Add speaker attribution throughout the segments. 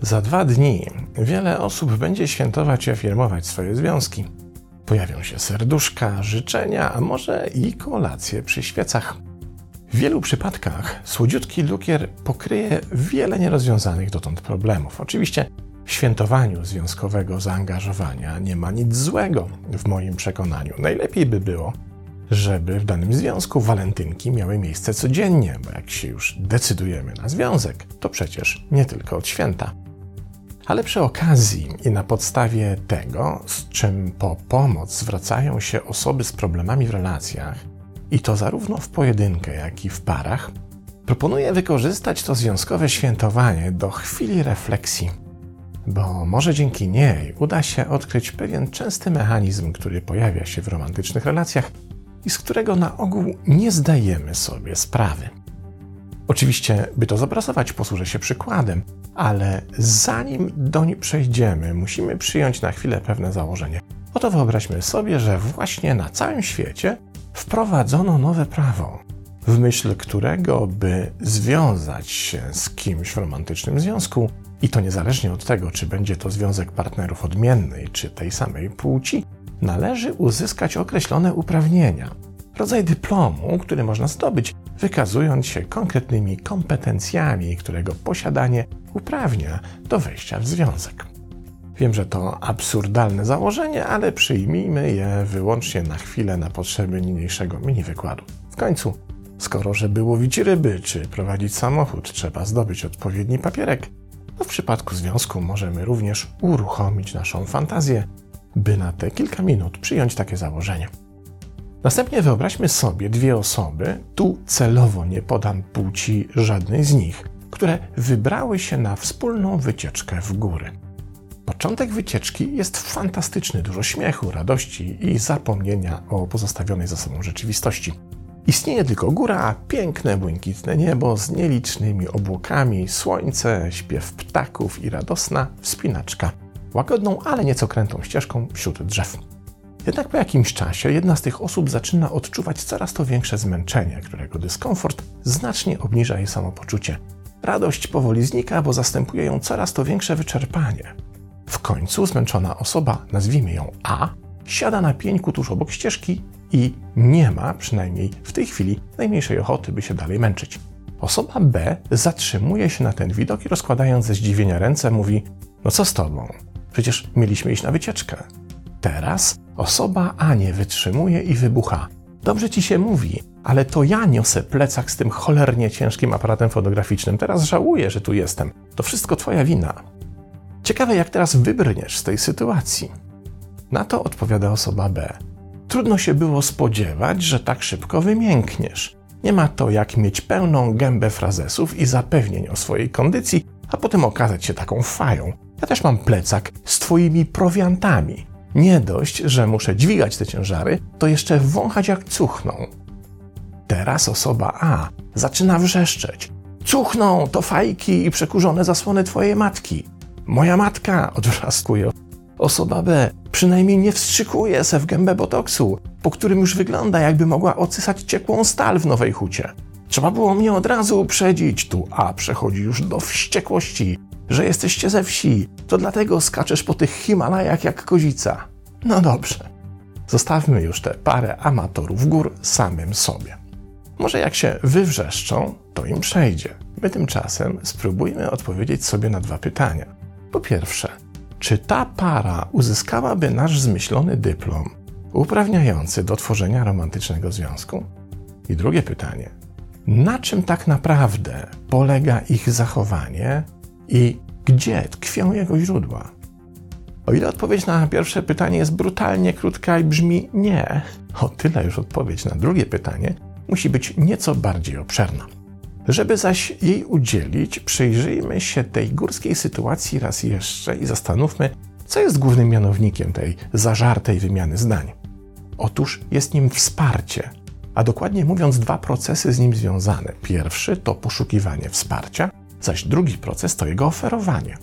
Speaker 1: Za dwa dni wiele osób będzie świętować i afirmować swoje związki. Pojawią się serduszka, życzenia, a może i kolacje przy świecach. W wielu przypadkach słodziutki lukier pokryje wiele nierozwiązanych dotąd problemów. Oczywiście świętowaniu związkowego zaangażowania nie ma nic złego w moim przekonaniu. Najlepiej by było, żeby w danym związku walentynki miały miejsce codziennie, bo jak się już decydujemy na związek, to przecież nie tylko od święta. Ale przy okazji i na podstawie tego, z czym po pomoc zwracają się osoby z problemami w relacjach, i to zarówno w pojedynkę, jak i w parach, proponuję wykorzystać to związkowe świętowanie do chwili refleksji, bo może dzięki niej uda się odkryć pewien częsty mechanizm, który pojawia się w romantycznych relacjach i z którego na ogół nie zdajemy sobie sprawy. Oczywiście, by to zobrazować, posłużę się przykładem, ale zanim doń przejdziemy, musimy przyjąć na chwilę pewne założenie. Oto wyobraźmy sobie, że właśnie na całym świecie wprowadzono nowe prawo, w myśl którego, by związać się z kimś w romantycznym związku, i to niezależnie od tego, czy będzie to związek partnerów odmiennej czy tej samej płci, należy uzyskać określone uprawnienia, rodzaj dyplomu, który można zdobyć, wykazując się konkretnymi kompetencjami, którego posiadanie uprawnia do wejścia w związek. Wiem, że to absurdalne założenie, ale przyjmijmy je wyłącznie na chwilę na potrzeby niniejszego mini wykładu. W końcu, skoro żeby łowić ryby czy prowadzić samochód trzeba zdobyć odpowiedni papierek, to w przypadku związku możemy również uruchomić naszą fantazję, by na te kilka minut przyjąć takie założenie. Następnie wyobraźmy sobie dwie osoby, tu celowo nie podam płci żadnej z nich, które wybrały się na wspólną wycieczkę w góry. Początek wycieczki jest fantastyczny, dużo śmiechu, radości i zapomnienia o pozostawionej za sobą rzeczywistości. Istnieje tylko góra, piękne, błękitne niebo z nielicznymi obłokami, słońce, śpiew ptaków i radosna wspinaczka, łagodną, ale nieco krętą ścieżką wśród drzew. Jednak po jakimś czasie jedna z tych osób zaczyna odczuwać coraz to większe zmęczenie, którego dyskomfort znacznie obniża jej samopoczucie. Radość powoli znika, bo zastępuje ją coraz to większe wyczerpanie. W końcu zmęczona osoba, nazwijmy ją A, siada na pieńku tuż obok ścieżki i nie ma, przynajmniej w tej chwili, najmniejszej ochoty, by się dalej męczyć. Osoba B zatrzymuje się na ten widok i rozkładając ze zdziwienia ręce mówi: No co z tobą? Przecież mieliśmy iść na wycieczkę. Teraz osoba A nie wytrzymuje i wybucha. Dobrze ci się mówi, ale to ja niosę plecak z tym cholernie ciężkim aparatem fotograficznym. Teraz żałuję, że tu jestem. To wszystko twoja wina. Ciekawe, jak teraz wybrniesz z tej sytuacji. Na to odpowiada osoba B. Trudno się było spodziewać, że tak szybko wymiękniesz. Nie ma to jak mieć pełną gębę frazesów i zapewnień o swojej kondycji, a potem okazać się taką fają. Ja też mam plecak z twoimi prowiantami. Nie dość, że muszę dźwigać te ciężary, to jeszcze wąchać jak cuchną. Teraz osoba A zaczyna wrzeszczeć. Cuchną to fajki i przekurzone zasłony twojej matki. Moja matka, odwrzaskuje osoba B. Przynajmniej nie wstrzykuje se w gębę botoksu, po którym już wygląda jakby mogła ocysać ciepłą stal w Nowej Hucie. Trzeba było mnie od razu uprzedzić. Tu A przechodzi już do wściekłości, że jesteście ze wsi. To dlatego skaczesz po tych Himalajach jak kozica. No dobrze. Zostawmy już tę parę amatorów gór samym sobie. Może jak się wywrzeszczą, to im przejdzie. My tymczasem spróbujmy odpowiedzieć sobie na dwa pytania. Po pierwsze, czy ta para uzyskałaby nasz zmyślony dyplom uprawniający do tworzenia romantycznego związku? I drugie pytanie, na czym tak naprawdę polega ich zachowanie i gdzie tkwią jego źródła? O ile odpowiedź na pierwsze pytanie jest brutalnie krótka i brzmi nie, o tyle już odpowiedź na drugie pytanie musi być nieco bardziej obszerna. Żeby zaś jej udzielić, przyjrzyjmy się tej górskiej sytuacji raz jeszcze i zastanówmy, co jest głównym mianownikiem tej zażartej wymiany zdań. Otóż jest nim wsparcie, a dokładnie mówiąc, dwa procesy z nim związane. Pierwszy to poszukiwanie wsparcia, zaś drugi proces to jego oferowanie.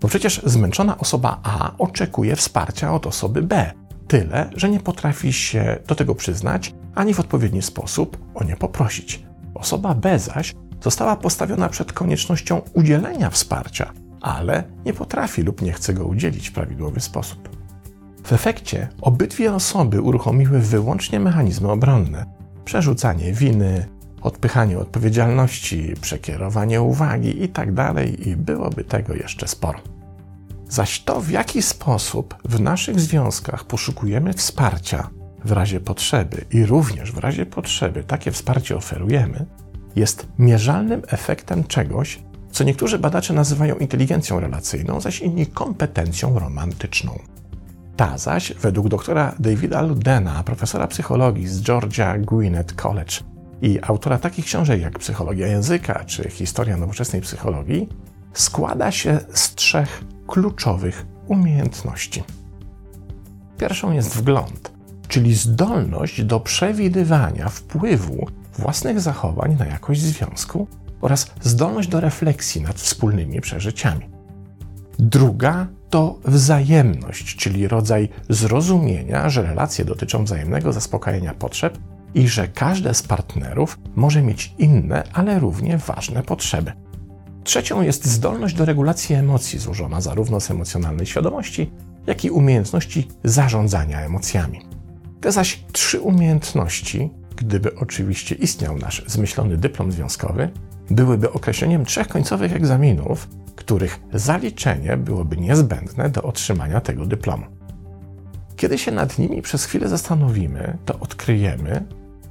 Speaker 1: Bo przecież zmęczona osoba A oczekuje wsparcia od osoby B, Tyle, że nie potrafi się do tego przyznać ani w odpowiedni sposób o nie poprosić. Osoba B zaś została postawiona przed koniecznością udzielenia wsparcia, ale nie potrafi lub nie chce go udzielić w prawidłowy sposób. W efekcie obydwie osoby uruchomiły wyłącznie mechanizmy obronne: przerzucanie winy, odpychanie odpowiedzialności, przekierowanie uwagi itd., tak i byłoby tego jeszcze sporo. Zaś to, w jaki sposób w naszych związkach poszukujemy wsparcia w razie potrzeby i również w razie potrzeby takie wsparcie oferujemy, jest mierzalnym efektem czegoś, co niektórzy badacze nazywają inteligencją relacyjną, zaś inni kompetencją romantyczną. Ta zaś, według doktora Davida Ludena, profesora psychologii z Georgia Gwinnett College i autora takich książek jak Psychologia języka czy Historia nowoczesnej psychologii, składa się z trzech kluczowych umiejętności. Pierwszą jest wgląd, czyli zdolność do przewidywania wpływu własnych zachowań na jakość związku oraz zdolność do refleksji nad wspólnymi przeżyciami. Druga to wzajemność, czyli rodzaj zrozumienia, że relacje dotyczą wzajemnego zaspokajania potrzeb i że każde z partnerów może mieć inne, ale równie ważne potrzeby. Trzecią jest zdolność do regulacji emocji, złożona zarówno z emocjonalnej świadomości, jak i umiejętności zarządzania emocjami. Te zaś trzy umiejętności, gdyby oczywiście istniał nasz zmyślony dyplom związkowy, byłyby określeniem trzech końcowych egzaminów, których zaliczenie byłoby niezbędne do otrzymania tego dyplomu. Kiedy się nad nimi przez chwilę zastanowimy, to odkryjemy,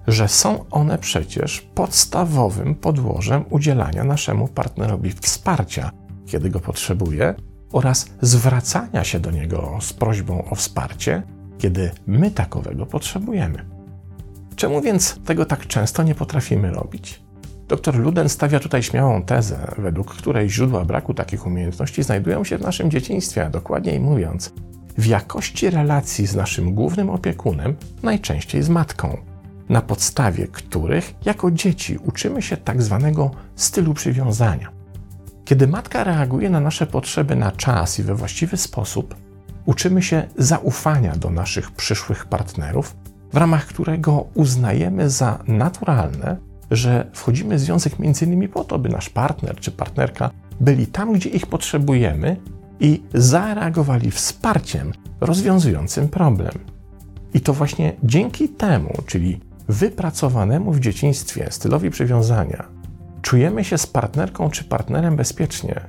Speaker 1: że są one przecież podstawowym podłożem udzielania naszemu partnerowi wsparcia, kiedy go potrzebuje, oraz zwracania się do niego z prośbą o wsparcie, kiedy my takowego potrzebujemy. Czemu więc tego tak często nie potrafimy robić? Dr Luden stawia tutaj śmiałą tezę, według której źródła braku takich umiejętności znajdują się w naszym dzieciństwie, a dokładniej mówiąc, w jakości relacji z naszym głównym opiekunem, najczęściej z matką, na podstawie których jako dzieci uczymy się tak zwanego stylu przywiązania. Kiedy matka reaguje na nasze potrzeby na czas i we właściwy sposób, uczymy się zaufania do naszych przyszłych partnerów, w ramach którego uznajemy za naturalne, że wchodzimy w związek m.in. po to, by nasz partner czy partnerka byli tam, gdzie ich potrzebujemy i zareagowali wsparciem rozwiązującym problem. I to właśnie dzięki temu, czyli wypracowanemu w dzieciństwie stylowi przywiązania, czujemy się z partnerką czy partnerem bezpiecznie,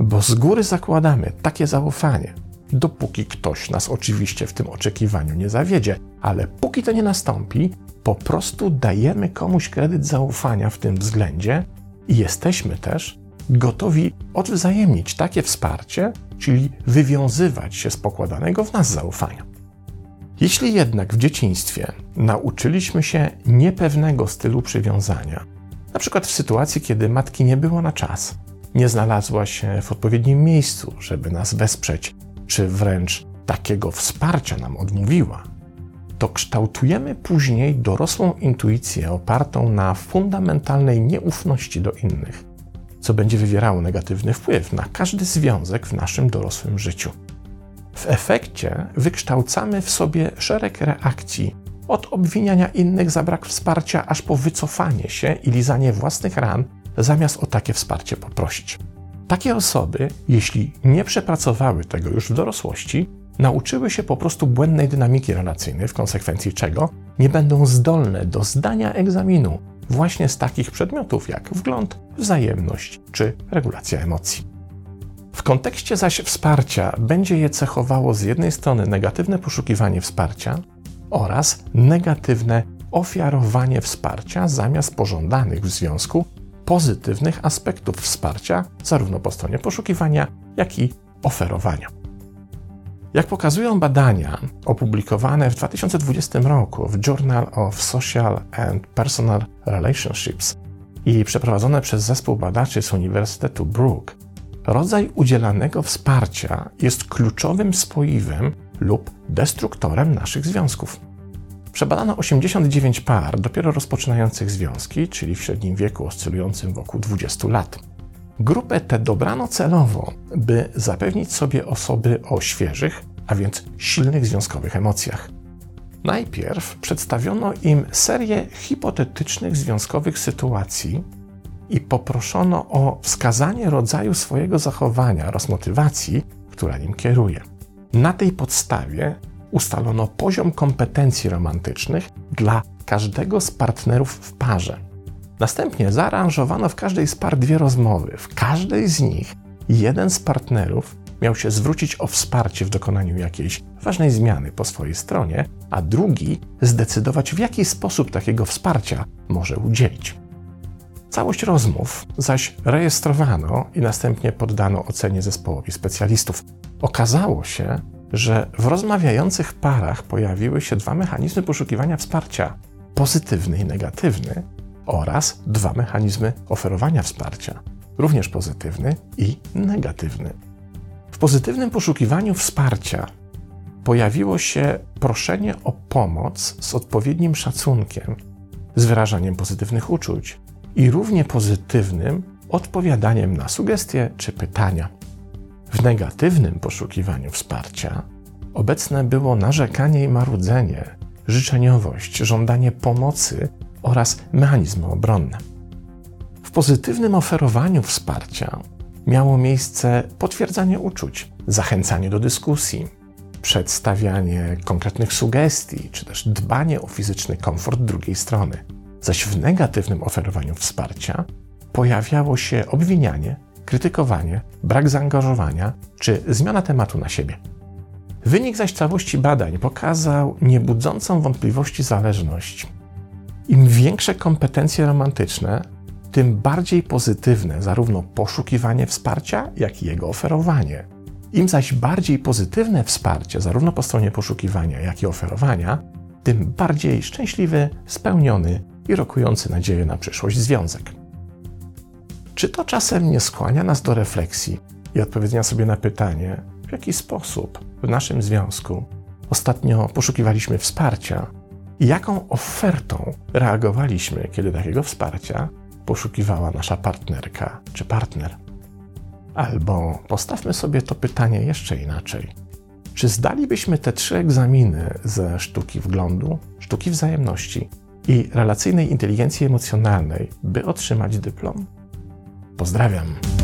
Speaker 1: bo z góry zakładamy takie zaufanie, dopóki ktoś nas oczywiście w tym oczekiwaniu nie zawiedzie, ale póki to nie nastąpi, po prostu dajemy komuś kredyt zaufania w tym względzie i jesteśmy też gotowi odwzajemnić takie wsparcie, czyli wywiązywać się z pokładanego w nas zaufania. Jeśli jednak w dzieciństwie nauczyliśmy się niepewnego stylu przywiązania, na przykład w sytuacji, kiedy matki nie było na czas, nie znalazła się w odpowiednim miejscu, żeby nas wesprzeć, czy wręcz takiego wsparcia nam odmówiła, to kształtujemy później dorosłą intuicję opartą na fundamentalnej nieufności do innych, co będzie wywierało negatywny wpływ na każdy związek w naszym dorosłym życiu. W efekcie wykształcamy w sobie szereg reakcji, od obwiniania innych za brak wsparcia, aż po wycofanie się i lizanie własnych ran, zamiast o takie wsparcie poprosić. Takie osoby, jeśli nie przepracowały tego już w dorosłości, nauczyły się po prostu błędnej dynamiki relacyjnej, w konsekwencji czego nie będą zdolne do zdania egzaminu właśnie z takich przedmiotów jak wgląd, wzajemność czy regulacja emocji. W kontekście zaś wsparcia będzie je cechowało z jednej strony negatywne poszukiwanie wsparcia oraz negatywne ofiarowanie wsparcia zamiast pożądanych w związku pozytywnych aspektów wsparcia, zarówno po stronie poszukiwania, jak i oferowania. Jak pokazują badania opublikowane w 2020 roku w Journal of Social and Personal Relationships i przeprowadzone przez zespół badaczy z Uniwersytetu Brook, rodzaj udzielanego wsparcia jest kluczowym spoiwem lub destruktorem naszych związków. Przebadano 89 par dopiero rozpoczynających związki, czyli w średnim wieku oscylującym wokół 20 lat. Grupę tę dobrano celowo, by zapewnić sobie osoby o świeżych, a więc silnych związkowych emocjach. Najpierw przedstawiono im serię hipotetycznych związkowych sytuacji i poproszono o wskazanie rodzaju swojego zachowania oraz motywacji, która nim kieruje. Na tej podstawie ustalono poziom kompetencji romantycznych dla każdego z partnerów w parze. Następnie zaaranżowano w każdej z par dwie rozmowy. W każdej z nich jeden z partnerów miał się zwrócić o wsparcie w dokonaniu jakiejś ważnej zmiany po swojej stronie, a drugi zdecydować, w jaki sposób takiego wsparcia może udzielić. Całość rozmów zaś rejestrowano i następnie poddano ocenie zespołowi specjalistów. Okazało się, że w rozmawiających parach pojawiły się dwa mechanizmy poszukiwania wsparcia pozytywny i negatywny oraz dwa mechanizmy oferowania wsparcia również pozytywny i negatywny. W pozytywnym poszukiwaniu wsparcia pojawiło się proszenie o pomoc z odpowiednim szacunkiem, z wyrażaniem pozytywnych uczuć i równie pozytywnym odpowiadaniem na sugestie czy pytania. W negatywnym poszukiwaniu wsparcia obecne było narzekanie i marudzenie, życzeniowość, żądanie pomocy oraz mechanizmy obronne. W pozytywnym oferowaniu wsparcia miało miejsce potwierdzanie uczuć, zachęcanie do dyskusji, przedstawianie konkretnych sugestii, czy też dbanie o fizyczny komfort drugiej strony. Zaś w negatywnym oferowaniu wsparcia pojawiało się obwinianie, krytykowanie, brak zaangażowania czy zmiana tematu na siebie. Wynik zaś całości badań pokazał niebudzącą wątpliwości zależność. Im większe kompetencje romantyczne, tym bardziej pozytywne zarówno poszukiwanie wsparcia, jak i jego oferowanie. Im zaś bardziej pozytywne wsparcie, zarówno po stronie poszukiwania, jak i oferowania, tym bardziej szczęśliwy, spełniony i rokujący nadzieję na przyszłość związek. Czy to czasem nie skłania nas do refleksji i odpowiedzenia sobie na pytanie, w jaki sposób w naszym związku ostatnio poszukiwaliśmy wsparcia i jaką ofertą reagowaliśmy, kiedy takiego wsparcia poszukiwała nasza partnerka czy partner? Albo postawmy sobie to pytanie jeszcze inaczej. Czy zdalibyśmy te trzy egzaminy ze sztuki wglądu, sztuki wzajemności i relacyjnej inteligencji emocjonalnej, by otrzymać dyplom? Pozdrawiam.